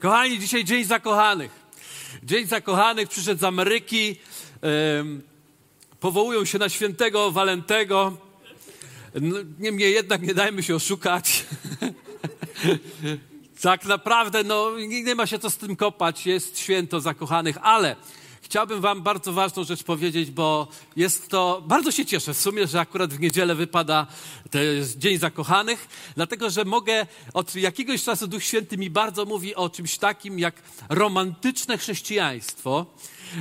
Kochani, dzisiaj Dzień Zakochanych. Dzień Zakochanych przyszedł z Ameryki. Powołują się na świętego Walentego. No, niemniej jednak nie dajmy się oszukać. tak naprawdę, no, nie ma się co z tym kopać. Jest święto zakochanych, ale chciałbym Wam bardzo ważną rzecz powiedzieć, bo jest to, bardzo się cieszę w sumie, że akurat w niedzielę wypada Dzień Zakochanych, dlatego że mogę, od jakiegoś czasu Duch Święty mi bardzo mówi o czymś takim jak romantyczne chrześcijaństwo,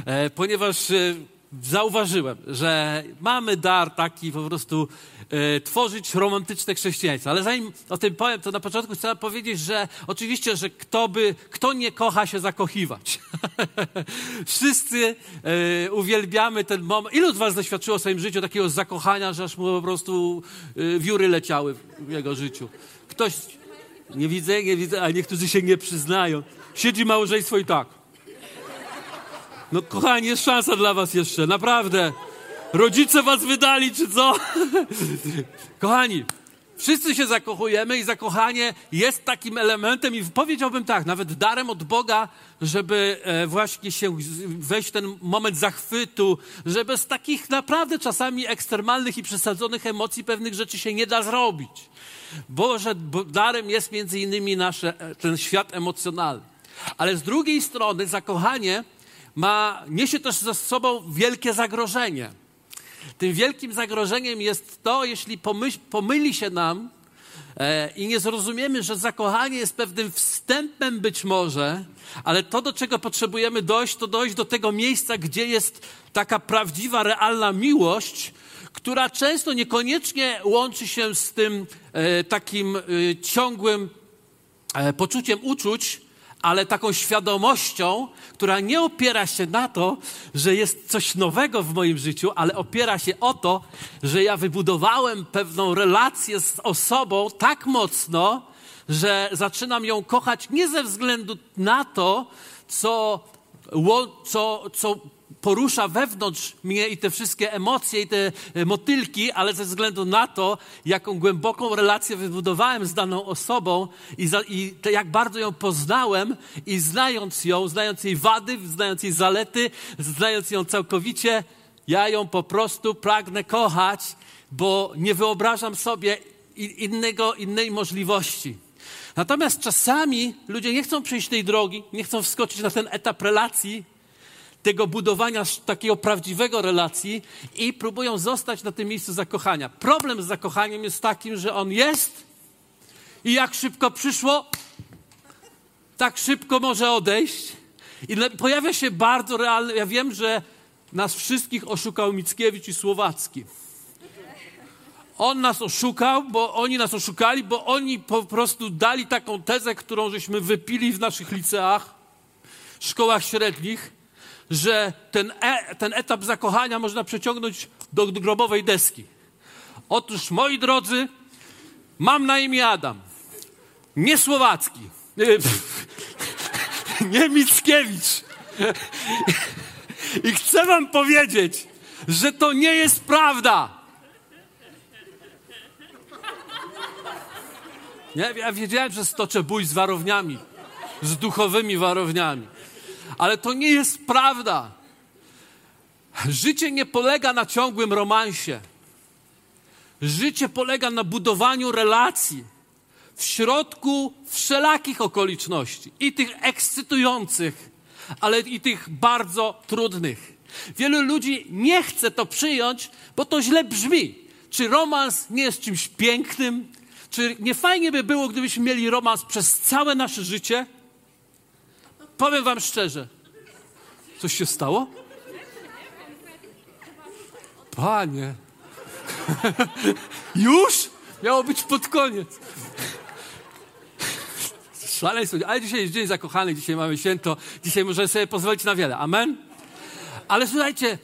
e, ponieważ e, zauważyłem, że mamy dar taki po prostu e, tworzyć romantyczne chrześcijaństwo. Ale zanim o tym powiem, to na początku chcę powiedzieć, że oczywiście, że kto by, kto nie kocha się zakochiwać. Wszyscy e, uwielbiamy ten moment. Ilu z was doświadczyło w swoim życiu takiego zakochania, że aż mu po prostu e, wióry leciały w jego życiu? Ktoś, nie widzę, nie widzę, a niektórzy się nie przyznają. Siedzi małżeństwo i tak. No kochani, jest szansa dla was jeszcze, naprawdę. Rodzice was wydali, czy co? kochani, wszyscy się zakochujemy i zakochanie jest takim elementem i powiedziałbym tak, nawet darem od Boga, żeby e, właśnie się wejść ten moment zachwytu, że bez takich naprawdę czasami ekstremalnych i przesadzonych emocji pewnych rzeczy się nie da zrobić. Boże, bo darem jest między innymi nasze, e, ten świat emocjonalny. Ale z drugiej strony zakochanie ma, niesie też ze sobą wielkie zagrożenie. Tym wielkim zagrożeniem jest to, jeśli pomyśl, pomyli się nam e, i nie zrozumiemy, że zakochanie jest pewnym wstępem być może, ale to, do czego potrzebujemy dojść, to dojść do tego miejsca, gdzie jest taka prawdziwa, realna miłość, która często niekoniecznie łączy się z tym e, takim e, ciągłym e, poczuciem uczuć, ale taką świadomością, która nie opiera się na to, że jest coś nowego w moim życiu, ale opiera się o to, że ja wybudowałem pewną relację z osobą tak mocno, że zaczynam ją kochać nie ze względu na to, co, co, co porusza wewnątrz mnie i te wszystkie emocje i te e, motylki, ale ze względu na to, jaką głęboką relację wybudowałem z daną osobą i, za, i te, jak bardzo ją poznałem i znając ją, znając jej wady, znając jej zalety, znając ją całkowicie, ja ją po prostu pragnę kochać, bo nie wyobrażam sobie innego, innej możliwości. Natomiast czasami ludzie nie chcą przejść tej drogi, nie chcą wskoczyć na ten etap relacji, tego budowania takiego prawdziwego relacji i próbują zostać na tym miejscu zakochania. Problem z zakochaniem jest takim, że on jest i jak szybko przyszło, tak szybko może odejść. I pojawia się bardzo realny. Ja wiem, że nas wszystkich oszukał Mickiewicz i Słowacki. On nas oszukał, bo oni nas oszukali, bo oni po prostu dali taką tezę, którą żeśmy wypili w naszych liceach, szkołach średnich że ten, e, ten etap zakochania można przeciągnąć do grobowej deski. Otóż, moi drodzy, mam na imię Adam. Nie Słowacki. Nie Mickiewicz. I chcę wam powiedzieć, że to nie jest prawda. Nie, ja wiedziałem, że stoczę bój z warowniami, z duchowymi warowniami ale to nie jest prawda. Życie nie polega na ciągłym romansie. Życie polega na budowaniu relacji w środku wszelakich okoliczności i tych ekscytujących, ale i tych bardzo trudnych. Wielu ludzi nie chce to przyjąć, bo to źle brzmi. Czy romans nie jest czymś pięknym? Czy nie fajnie by było, gdybyśmy mieli romans przez całe nasze życie? Powiem wam szczerze. Coś się stało? Panie. Już? Miało być pod koniec. Szaleństwo. Ale dzisiaj jest dzień zakochany, dzisiaj mamy święto, dzisiaj możemy sobie pozwolić na wiele. Amen? Ale słuchajcie,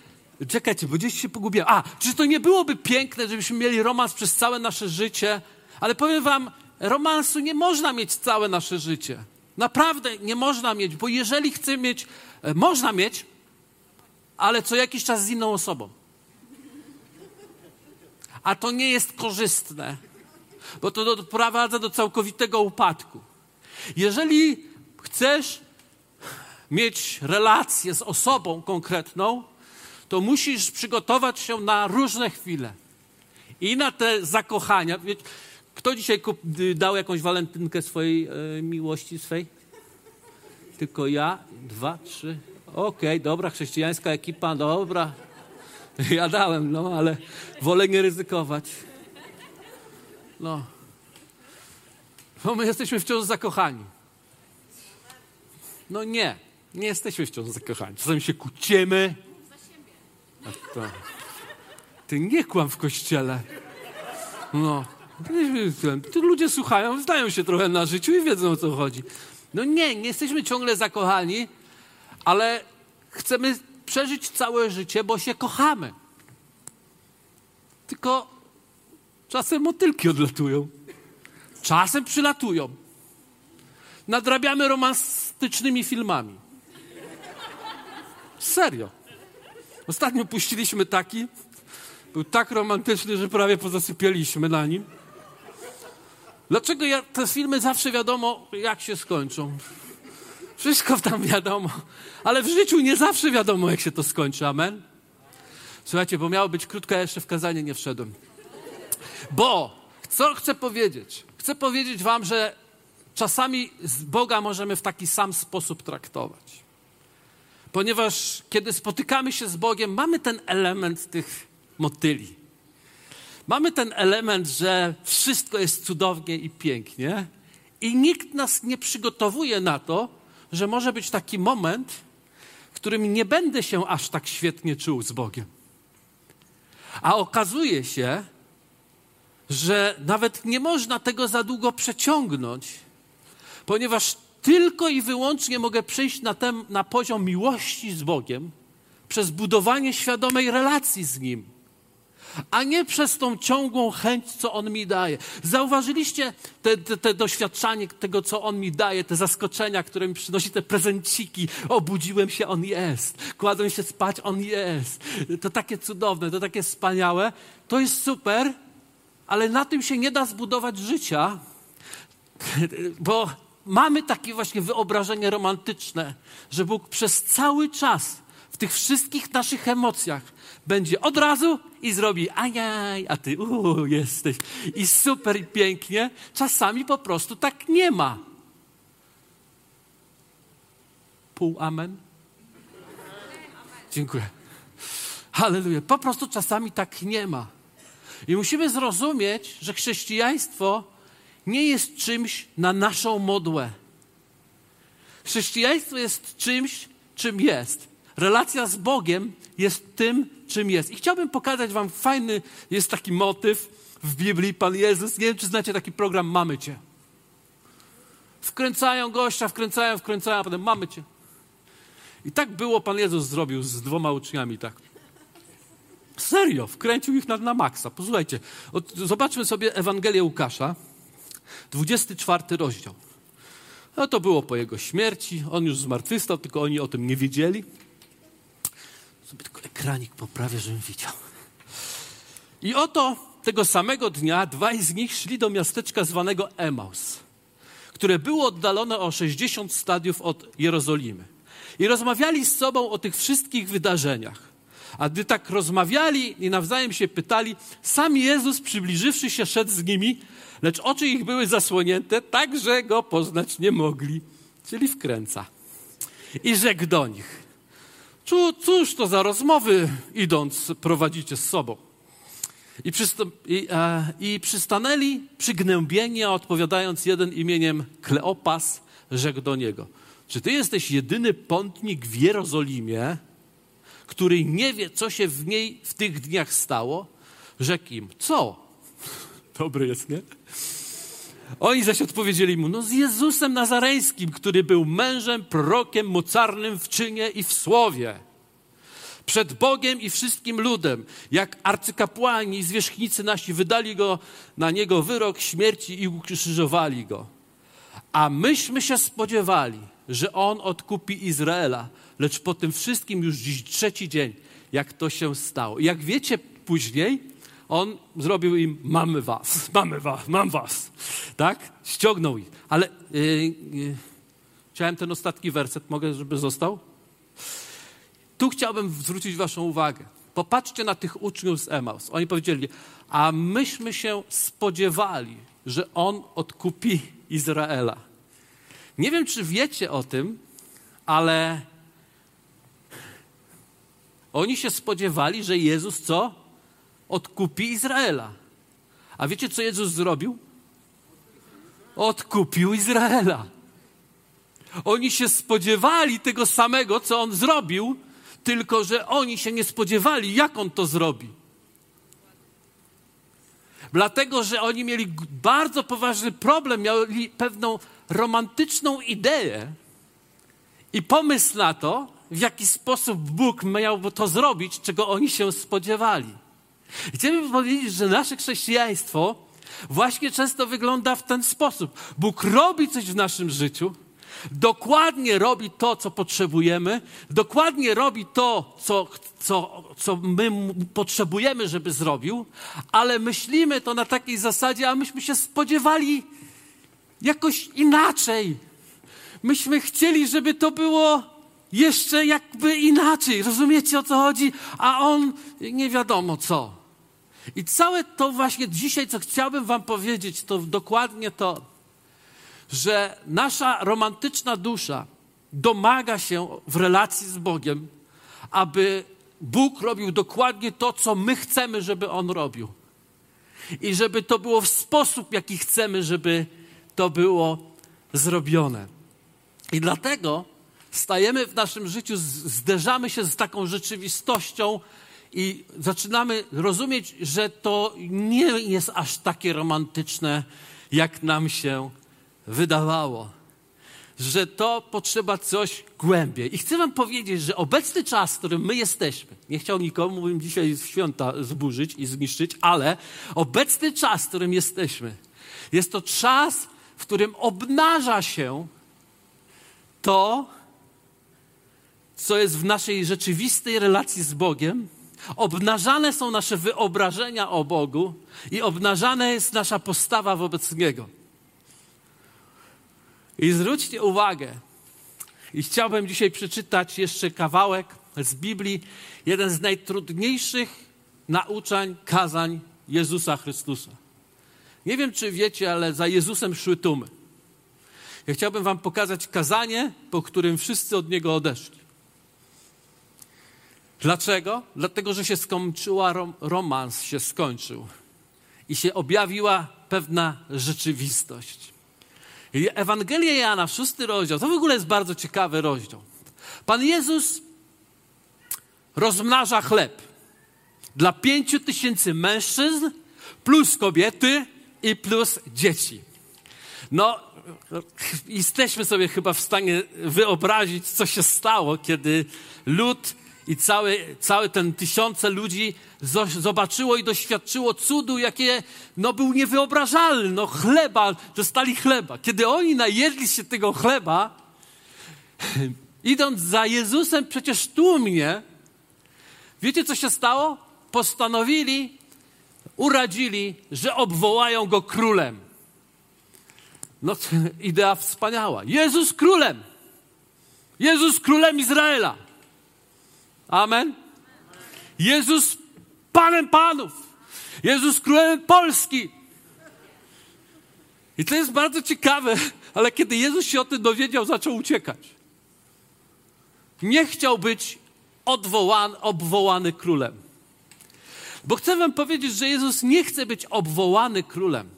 czekajcie, bo gdzieś się pogubiłem. A, czy to nie byłoby piękne, żebyśmy mieli romans przez całe nasze życie? Ale powiem wam, romansu nie można mieć całe nasze życie. Naprawdę nie można mieć, bo jeżeli chcę mieć, e, można mieć, ale co jakiś czas z inną osobą. A to nie jest korzystne, bo to doprowadza do całkowitego upadku. Jeżeli chcesz mieć relację z osobą konkretną, to musisz przygotować się na różne chwile. I na te zakochania. Kto dzisiaj dał jakąś walentynkę swojej e, miłości swej? Tylko ja? Dwa, trzy. Okej, okay, dobra, chrześcijańska ekipa, dobra. Ja dałem, no, ale wolę nie ryzykować. No. Bo my jesteśmy wciąż zakochani. No nie, nie jesteśmy wciąż zakochani. Czasami się kłócimy. To, ty nie kłam w kościele. No. Ludzie słuchają, zdają się trochę na życiu i wiedzą o co chodzi. No nie, nie jesteśmy ciągle zakochani, ale chcemy przeżyć całe życie, bo się kochamy. Tylko czasem motylki odlatują. Czasem przylatują. Nadrabiamy romantycznymi filmami. Serio. Ostatnio puściliśmy taki. Był tak romantyczny, że prawie pozasypialiśmy na nim. Dlaczego ja, te filmy zawsze wiadomo, jak się skończą? Wszystko tam wiadomo, ale w życiu nie zawsze wiadomo, jak się to skończy. Amen? Słuchajcie, bo miało być krótko, ja jeszcze w kazanie nie wszedłem. Bo, co chcę powiedzieć? Chcę powiedzieć wam, że czasami z Boga możemy w taki sam sposób traktować. Ponieważ kiedy spotykamy się z Bogiem, mamy ten element tych motyli. Mamy ten element, że wszystko jest cudownie i pięknie, i nikt nas nie przygotowuje na to, że może być taki moment, w którym nie będę się aż tak świetnie czuł z Bogiem. A okazuje się, że nawet nie można tego za długo przeciągnąć, ponieważ tylko i wyłącznie mogę przejść na, ten, na poziom miłości z Bogiem przez budowanie świadomej relacji z Nim a nie przez tą ciągłą chęć, co On mi daje. Zauważyliście te, te, te doświadczanie tego, co On mi daje, te zaskoczenia, które mi przynosi, te prezenciki. Obudziłem się, On jest. Kładłem się spać, On jest. To takie cudowne, to takie wspaniałe. To jest super, ale na tym się nie da zbudować życia, bo mamy takie właśnie wyobrażenie romantyczne, że Bóg przez cały czas w tych wszystkich naszych emocjach będzie od razu i zrobi ajaj, a ty uuu, jesteś i super i pięknie. Czasami po prostu tak nie ma. Pół amen? Dziękuję. Halleluja. Po prostu czasami tak nie ma. I musimy zrozumieć, że chrześcijaństwo nie jest czymś na naszą modłę. Chrześcijaństwo jest czymś, czym jest. Relacja z Bogiem jest tym, czym jest. I chciałbym pokazać Wam fajny, jest taki motyw w Biblii, Pan Jezus. Nie wiem, czy znacie taki program Mamy Cię. Wkręcają gościa, wkręcają, wkręcają, a potem mamy Cię. I tak było, Pan Jezus zrobił z dwoma uczniami, tak. Serio, wkręcił ich na, na maksa. Posłuchajcie, od, zobaczmy sobie Ewangelię Łukasza, 24 rozdział. No to było po jego śmierci, on już zmartwychwstał, tylko oni o tym nie wiedzieli. Sobie tylko ekranik poprawię, żebym widział. I oto tego samego dnia dwaj z nich szli do miasteczka zwanego Emaus, które było oddalone o 60 stadiów od Jerozolimy. I rozmawiali z sobą o tych wszystkich wydarzeniach. A gdy tak rozmawiali i nawzajem się pytali, sam Jezus przybliżywszy się szedł z nimi, lecz oczy ich były zasłonięte, tak że go poznać nie mogli. Czyli wkręca. I rzekł do nich, Cóż to za rozmowy idąc prowadzicie z sobą? I, i, e, I przystanęli przygnębieni, a odpowiadając jeden imieniem Kleopas, rzekł do niego: Czy ty jesteś jedyny pątnik w Jerozolimie, który nie wie, co się w niej w tych dniach stało? Rzekł im: Co? Dobry jest, nie? Oni zaś odpowiedzieli mu, no z Jezusem Nazareńskim, który był mężem, prorokiem, mocarnym w czynie i w słowie. Przed Bogiem i wszystkim ludem, jak arcykapłani i zwierzchnicy nasi wydali go na niego wyrok śmierci i ukrzyżowali go. A myśmy się spodziewali, że on odkupi Izraela, lecz po tym wszystkim już dziś trzeci dzień, jak to się stało. Jak wiecie później, on zrobił im, mamy was, mamy was, mam was. Tak? Ściągnął ich. Ale yy, yy, Chciałem ten ostatni werset, mogę, żeby został? Tu chciałbym zwrócić Waszą uwagę. Popatrzcie na tych uczniów z Emaus. Oni powiedzieli, a myśmy się spodziewali, że On odkupi Izraela. Nie wiem, czy wiecie o tym, ale oni się spodziewali, że Jezus co? Odkupi Izraela. A wiecie, co Jezus zrobił? Odkupił Izraela. Oni się spodziewali tego samego, co on zrobił, tylko że oni się nie spodziewali, jak on to zrobi. Dlatego, że oni mieli bardzo poważny problem, mieli pewną romantyczną ideę i pomysł na to, w jaki sposób Bóg miał to zrobić, czego oni się spodziewali. Chciałbym powiedzieć, że nasze chrześcijaństwo właśnie często wygląda w ten sposób. Bóg robi coś w naszym życiu, dokładnie robi to, co potrzebujemy, dokładnie robi to, co, co, co my potrzebujemy, żeby zrobił, ale myślimy to na takiej zasadzie, a myśmy się spodziewali jakoś inaczej. Myśmy chcieli, żeby to było jeszcze jakby inaczej. Rozumiecie o co chodzi? A on nie wiadomo co. I całe to właśnie dzisiaj, co chciałbym Wam powiedzieć, to dokładnie to, że nasza romantyczna dusza domaga się w relacji z Bogiem, aby Bóg robił dokładnie to, co my chcemy, żeby On robił. I żeby to było w sposób, jaki chcemy, żeby to było zrobione. I dlatego stajemy w naszym życiu, zderzamy się z taką rzeczywistością i zaczynamy rozumieć, że to nie jest aż takie romantyczne, jak nam się wydawało. Że to potrzeba coś głębiej. I chcę Wam powiedzieć, że obecny czas, w którym my jesteśmy, nie chciał nikomu bym dzisiaj święta zburzyć i zniszczyć, ale obecny czas, w którym jesteśmy, jest to czas, w którym obnaża się to, co jest w naszej rzeczywistej relacji z Bogiem, obnażane są nasze wyobrażenia o Bogu i obnażana jest nasza postawa wobec Niego. I zwróćcie uwagę, i chciałbym dzisiaj przeczytać jeszcze kawałek z Biblii, jeden z najtrudniejszych nauczań, kazań Jezusa Chrystusa. Nie wiem, czy wiecie, ale za Jezusem szły tłumy. Ja chciałbym Wam pokazać kazanie, po którym wszyscy od Niego odeszli. Dlaczego? Dlatego, że się skończyła, romans się skończył i się objawiła pewna rzeczywistość. I Ewangelia Jana, szósty rozdział, to w ogóle jest bardzo ciekawy rozdział. Pan Jezus rozmnaża chleb dla pięciu tysięcy mężczyzn, plus kobiety i plus dzieci. No, jesteśmy sobie chyba w stanie wyobrazić, co się stało, kiedy lud i cały, cały ten tysiące ludzi zobaczyło i doświadczyło cudu, jakie no, był niewyobrażalny. No chleba, dostali chleba. Kiedy oni najedli się tego chleba, idąc za Jezusem przecież tłumnie, wiecie co się stało? Postanowili, uradzili, że obwołają go królem. No, idea wspaniała. Jezus królem. Jezus królem Izraela. Amen. Jezus Panem Panów. Jezus Królem Polski. I to jest bardzo ciekawe, ale kiedy Jezus się o tym dowiedział, zaczął uciekać. Nie chciał być odwołany, obwołany królem. Bo chcę Wam powiedzieć, że Jezus nie chce być obwołany królem.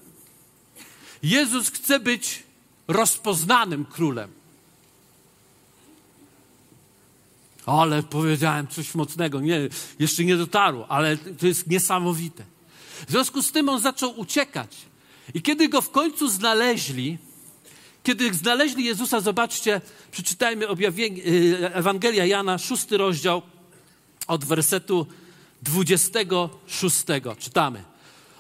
Jezus chce być rozpoznanym królem. Ale powiedziałem coś mocnego. Nie, jeszcze nie dotarło, ale to jest niesamowite. W związku z tym on zaczął uciekać. I kiedy go w końcu znaleźli, kiedy znaleźli Jezusa, zobaczcie, przeczytajmy y, Ewangelia Jana, szósty rozdział, od wersetu 26. Czytamy.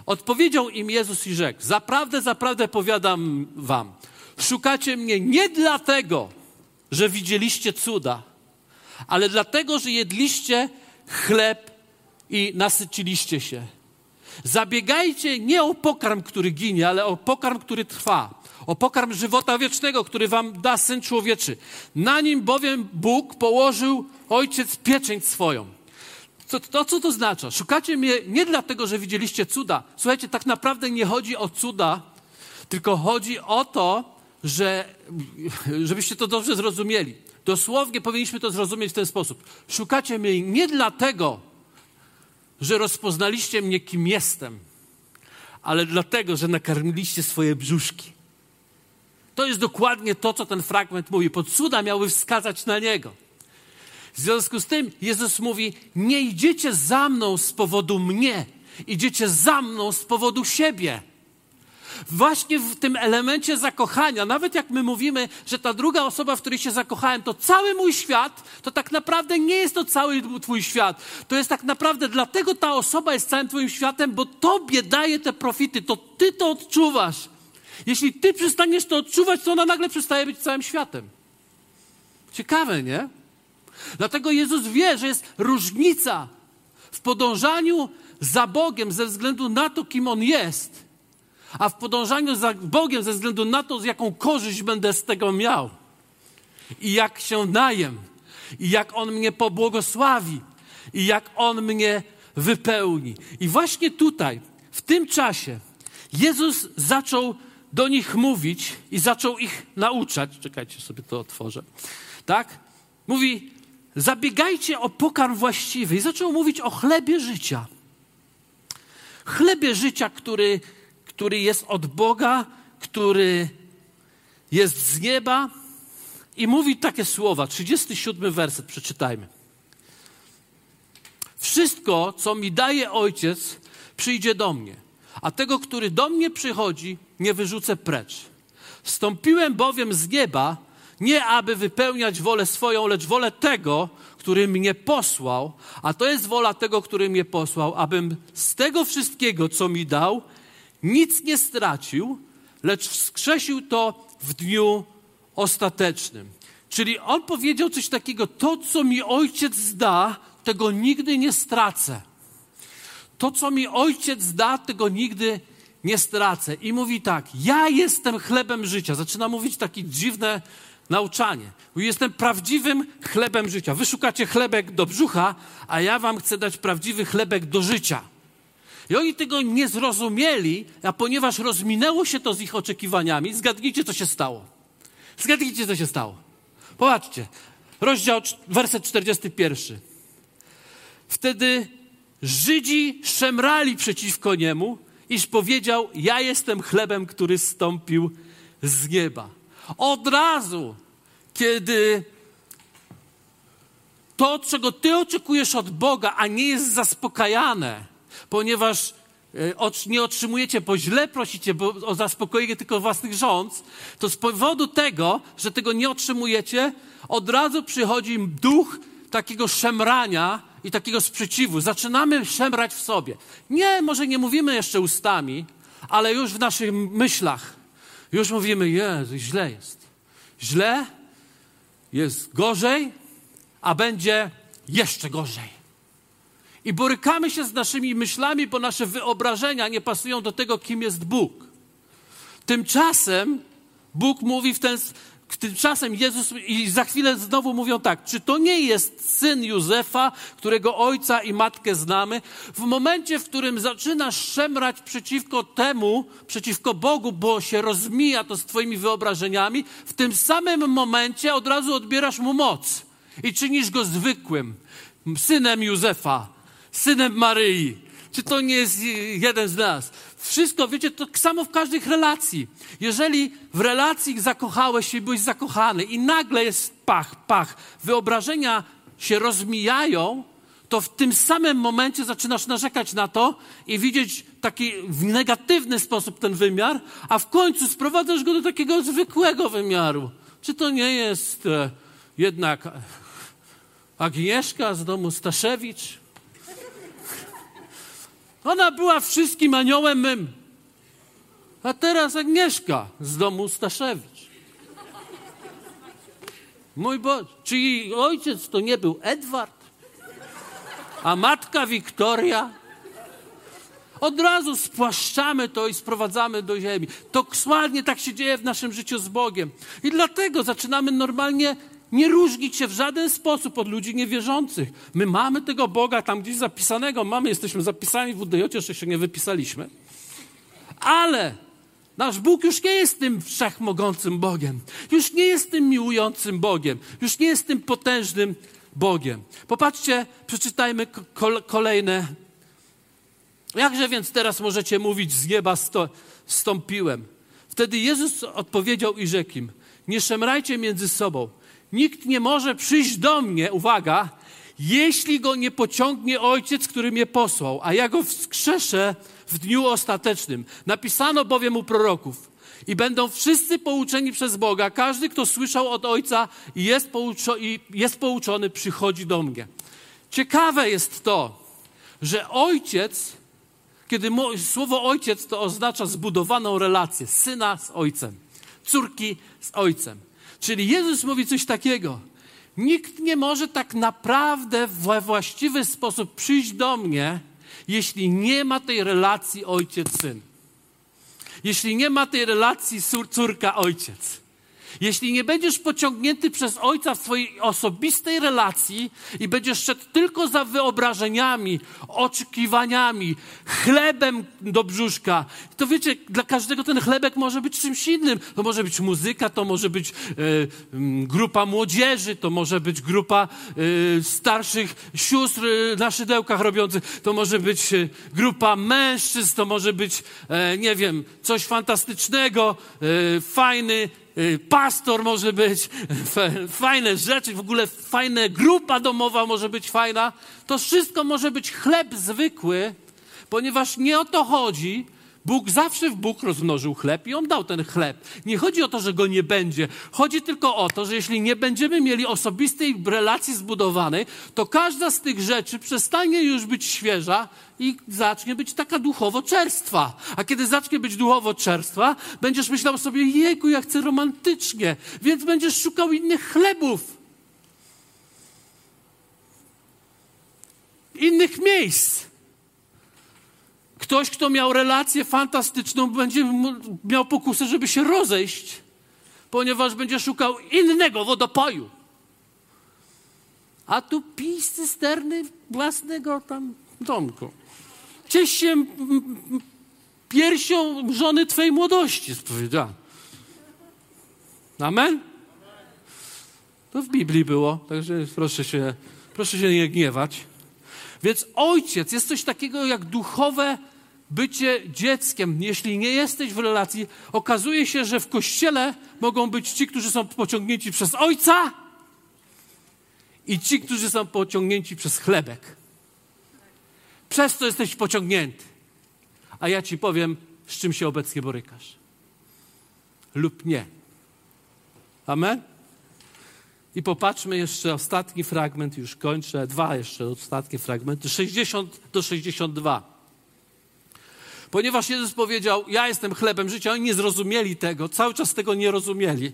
Odpowiedział im Jezus i rzekł: Zaprawdę, zaprawdę powiadam wam, szukacie mnie nie dlatego, że widzieliście cuda, ale dlatego, że jedliście chleb i nasyciliście się. Zabiegajcie nie o pokarm, który ginie, ale o pokarm, który trwa, o pokarm żywota wiecznego, który wam da Syn Człowieczy. Na nim bowiem Bóg położył Ojciec pieczęć swoją. To, to, co to oznacza? Szukacie mnie nie dlatego, że widzieliście cuda. Słuchajcie, tak naprawdę nie chodzi o cuda, tylko chodzi o to, że, żebyście to dobrze zrozumieli. Dosłownie powinniśmy to zrozumieć w ten sposób. Szukacie mnie nie dlatego, że rozpoznaliście mnie, kim jestem, ale dlatego, że nakarmiliście swoje brzuszki. To jest dokładnie to, co ten fragment mówi. Pod cuda miały wskazać na niego. W związku z tym Jezus mówi: Nie idziecie za mną z powodu mnie, idziecie za mną z powodu siebie. Właśnie w tym elemencie zakochania, nawet jak my mówimy, że ta druga osoba, w której się zakochałem, to cały mój świat, to tak naprawdę nie jest to cały Twój świat. To jest tak naprawdę dlatego ta osoba jest całym Twoim światem, bo Tobie daje te profity, to Ty to odczuwasz. Jeśli Ty przestaniesz to odczuwać, to ona nagle przestaje być całym światem. Ciekawe, nie? Dlatego Jezus wie, że jest różnica w podążaniu za Bogiem ze względu na to, kim On jest, a w podążaniu za Bogiem ze względu na to, z jaką korzyść będę z tego miał i jak się najem, i jak On mnie pobłogosławi, i jak On mnie wypełni. I właśnie tutaj, w tym czasie, Jezus zaczął do nich mówić i zaczął ich nauczać. Czekajcie, sobie to otworzę. Tak? Mówi, zabiegajcie o pokarm właściwy. I zaczął mówić o chlebie życia. Chlebie życia, który, który jest od Boga, który jest z nieba. I mówi takie słowa, 37 werset, przeczytajmy. Wszystko, co mi daje ojciec, przyjdzie do mnie, a tego, który do mnie przychodzi, nie wyrzucę precz. Wstąpiłem bowiem z nieba, nie aby wypełniać wolę swoją, lecz wolę tego, który mnie posłał, a to jest wola tego, który mnie posłał, abym z tego wszystkiego, co mi dał, nic nie stracił, lecz wskrzesił to w dniu ostatecznym. Czyli on powiedział coś takiego: To, co mi ojciec da, tego nigdy nie stracę. To, co mi ojciec da, tego nigdy nie stracę. I mówi tak: Ja jestem chlebem życia. Zaczyna mówić takie dziwne nauczanie. Jestem prawdziwym chlebem życia. Wy szukacie chlebek do brzucha, a ja wam chcę dać prawdziwy chlebek do życia. I oni tego nie zrozumieli, a ponieważ rozminęło się to z ich oczekiwaniami, zgadnijcie, co się stało. Zgadnijcie, co się stało. Popatrzcie, rozdział, werset 41. Wtedy Żydzi szemrali przeciwko niemu, iż powiedział: Ja jestem chlebem, który stąpił z nieba. Od razu, kiedy to, czego ty oczekujesz od Boga, a nie jest zaspokajane, ponieważ e, nie otrzymujecie, bo źle prosicie bo o zaspokojenie tylko własnych rząd, to z powodu tego, że tego nie otrzymujecie, od razu przychodzi duch takiego szemrania i takiego sprzeciwu. Zaczynamy szemrać w sobie. Nie, może nie mówimy jeszcze ustami, ale już w naszych myślach. Już mówimy, Jezu, źle jest. Źle, jest gorzej, a będzie jeszcze gorzej. I borykamy się z naszymi myślami, bo nasze wyobrażenia nie pasują do tego, kim jest Bóg. Tymczasem Bóg mówi w ten Tymczasem Jezus i za chwilę znowu mówią tak, czy to nie jest syn Józefa, którego ojca i matkę znamy? W momencie, w którym zaczynasz szemrać przeciwko temu, przeciwko Bogu, bo się rozmija to z twoimi wyobrażeniami, w tym samym momencie od razu odbierasz mu moc i czynisz go zwykłym, synem Józefa, synem Maryi. Czy to nie jest jeden z nas? Wszystko, wiecie, to samo w każdej relacji. Jeżeli w relacji zakochałeś się byłeś zakochany i nagle jest pach, pach, wyobrażenia się rozmijają, to w tym samym momencie zaczynasz narzekać na to i widzieć taki w negatywny sposób ten wymiar, a w końcu sprowadzasz go do takiego zwykłego wymiaru. Czy to nie jest e, jednak Agnieszka z domu Staszewicz? Ona była wszystkim aniołem mym. A teraz Agnieszka z domu Staszewicz. Mój Boże, czy jej ojciec to nie był Edward? A matka Wiktoria? Od razu spłaszczamy to i sprowadzamy do ziemi. Dokładnie tak się dzieje w naszym życiu z Bogiem. I dlatego zaczynamy normalnie nie różnić się w żaden sposób od ludzi niewierzących. My mamy tego Boga tam gdzieś zapisanego, mamy, jesteśmy zapisani w WDJ, jeszcze się nie wypisaliśmy. Ale nasz Bóg już nie jest tym wszechmogącym Bogiem, już nie jest tym miłującym Bogiem, już nie jest tym potężnym Bogiem. Popatrzcie, przeczytajmy kolejne. Jakże więc teraz możecie mówić z nieba sto, stąpiłem? Wtedy Jezus odpowiedział i rzekł im, nie szemrajcie między sobą. Nikt nie może przyjść do mnie, uwaga, jeśli go nie pociągnie Ojciec, który mnie posłał, a ja go wskrzeszę w dniu ostatecznym. Napisano bowiem u proroków. I będą wszyscy pouczeni przez Boga. Każdy, kto słyszał od Ojca i jest, pouczo i jest pouczony, przychodzi do mnie. Ciekawe jest to, że Ojciec, kiedy słowo Ojciec to oznacza zbudowaną relację syna z Ojcem, córki z Ojcem. Czyli Jezus mówi coś takiego. Nikt nie może tak naprawdę we właściwy sposób przyjść do mnie, jeśli nie ma tej relacji ojciec-syn. Jeśli nie ma tej relacji córka-ojciec. Jeśli nie będziesz pociągnięty przez ojca w swojej osobistej relacji i będziesz szedł tylko za wyobrażeniami, oczekiwaniami, chlebem do brzuszka, to wiecie, dla każdego ten chlebek może być czymś innym. To może być muzyka, to może być e, grupa młodzieży, to może być grupa e, starszych sióstr e, na szydełkach robiących, to może być e, grupa mężczyzn, to może być, nie wiem, coś fantastycznego, fajny Y, pastor może być, fajne rzeczy, w ogóle fajna grupa domowa może być fajna. To wszystko może być chleb zwykły, ponieważ nie o to chodzi, Bóg zawsze w Bóg rozmnożył chleb i On dał ten chleb. Nie chodzi o to, że go nie będzie. Chodzi tylko o to, że jeśli nie będziemy mieli osobistej relacji zbudowanej, to każda z tych rzeczy przestanie już być świeża i zacznie być taka duchowo czerstwa. A kiedy zacznie być duchowo czerstwa, będziesz myślał sobie, jejku, ja chcę romantycznie, więc będziesz szukał innych chlebów. Innych miejsc. Ktoś, kto miał relację fantastyczną, będzie miał pokusę, żeby się rozejść, ponieważ będzie szukał innego wodopoju. A tu pij z cysterny własnego tam domku. Ciesz się piersią żony Twojej młodości, jest powiedziane. Amen? To w Biblii było, także proszę się, proszę się nie gniewać. Więc ojciec jest coś takiego jak duchowe bycie dzieckiem, jeśli nie jesteś w relacji, okazuje się, że w kościele mogą być ci, którzy są pociągnięci przez ojca i ci, którzy są pociągnięci przez chlebek. Przez to jesteś pociągnięty. A ja ci powiem, z czym się obecnie borykasz. Lub nie. Amen? I popatrzmy jeszcze ostatni fragment, już kończę, dwa jeszcze ostatnie fragmenty, 60 do 62. Ponieważ Jezus powiedział, ja jestem chlebem życia, oni nie zrozumieli tego, cały czas tego nie rozumieli.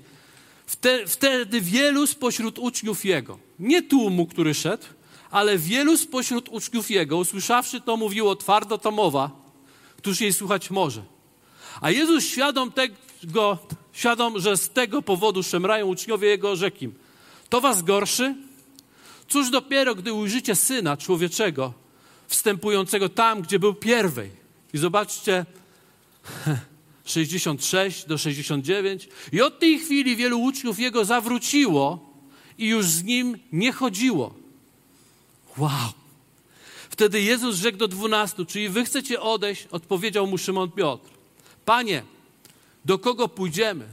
Wtedy wielu spośród uczniów Jego, nie tłumu, który szedł, ale wielu spośród uczniów Jego, usłyszawszy to, mówiło twardo to mowa, któż jej słuchać może. A Jezus świadom tego, świadom, że z tego powodu szemrają uczniowie Jego, rzekł im, to was gorszy? Cóż dopiero, gdy ujrzycie Syna Człowieczego, wstępującego tam, gdzie był pierwej. I zobaczcie, 66 do 69. I od tej chwili wielu uczniów jego zawróciło i już z nim nie chodziło. Wow. Wtedy Jezus rzekł do dwunastu, czyli wy chcecie odejść? Odpowiedział mu Szymon Piotr. Panie, do kogo pójdziemy?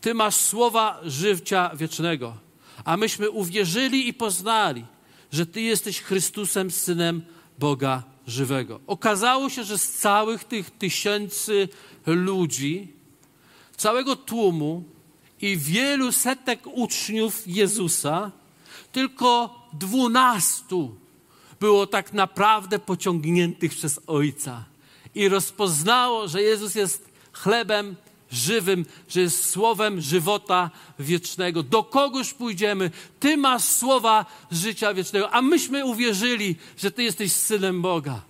Ty masz słowa życia wiecznego. A myśmy uwierzyli i poznali, że Ty jesteś Chrystusem, Synem Boga żywego. Okazało się, że z całych tych tysięcy ludzi, całego tłumu i wielu setek uczniów Jezusa, tylko dwunastu było tak naprawdę pociągniętych przez Ojca i rozpoznało, że Jezus jest chlebem żywym, że jest słowem żywota wiecznego. Do kogoż pójdziemy? Ty masz słowa życia wiecznego, a myśmy uwierzyli, że Ty jesteś synem Boga.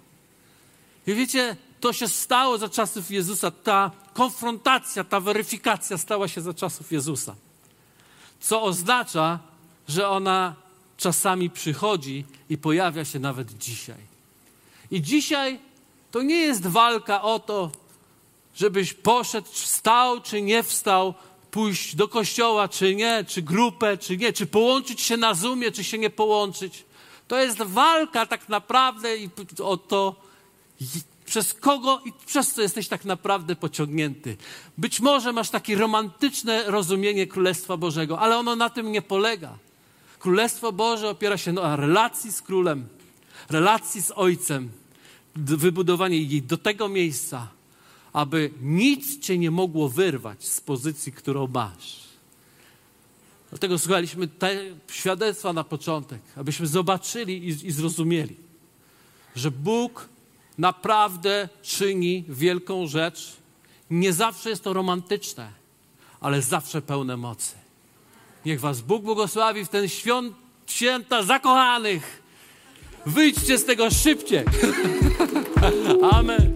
I wiecie, to się stało za czasów Jezusa. Ta konfrontacja, ta weryfikacja stała się za czasów Jezusa. Co oznacza, że ona czasami przychodzi i pojawia się nawet dzisiaj. I dzisiaj to nie jest walka o to, żebyś poszedł, wstał czy nie wstał, pójść do kościoła czy nie, czy grupę czy nie, czy połączyć się na Zoomie, czy się nie połączyć. To jest walka tak naprawdę o to, przez kogo i przez co jesteś tak naprawdę pociągnięty. Być może masz takie romantyczne rozumienie Królestwa Bożego, ale ono na tym nie polega. Królestwo Boże opiera się na relacji z Królem, relacji z Ojcem, wybudowanie jej do tego miejsca, aby nic cię nie mogło wyrwać z pozycji, którą masz. Dlatego słuchaliśmy te świadectwa na początek, abyśmy zobaczyli i, i zrozumieli, że Bóg naprawdę czyni wielką rzecz. Nie zawsze jest to romantyczne, ale zawsze pełne mocy. Niech Was Bóg błogosławi w ten świąt, święta zakochanych. Wyjdźcie z tego szybciej. Amen.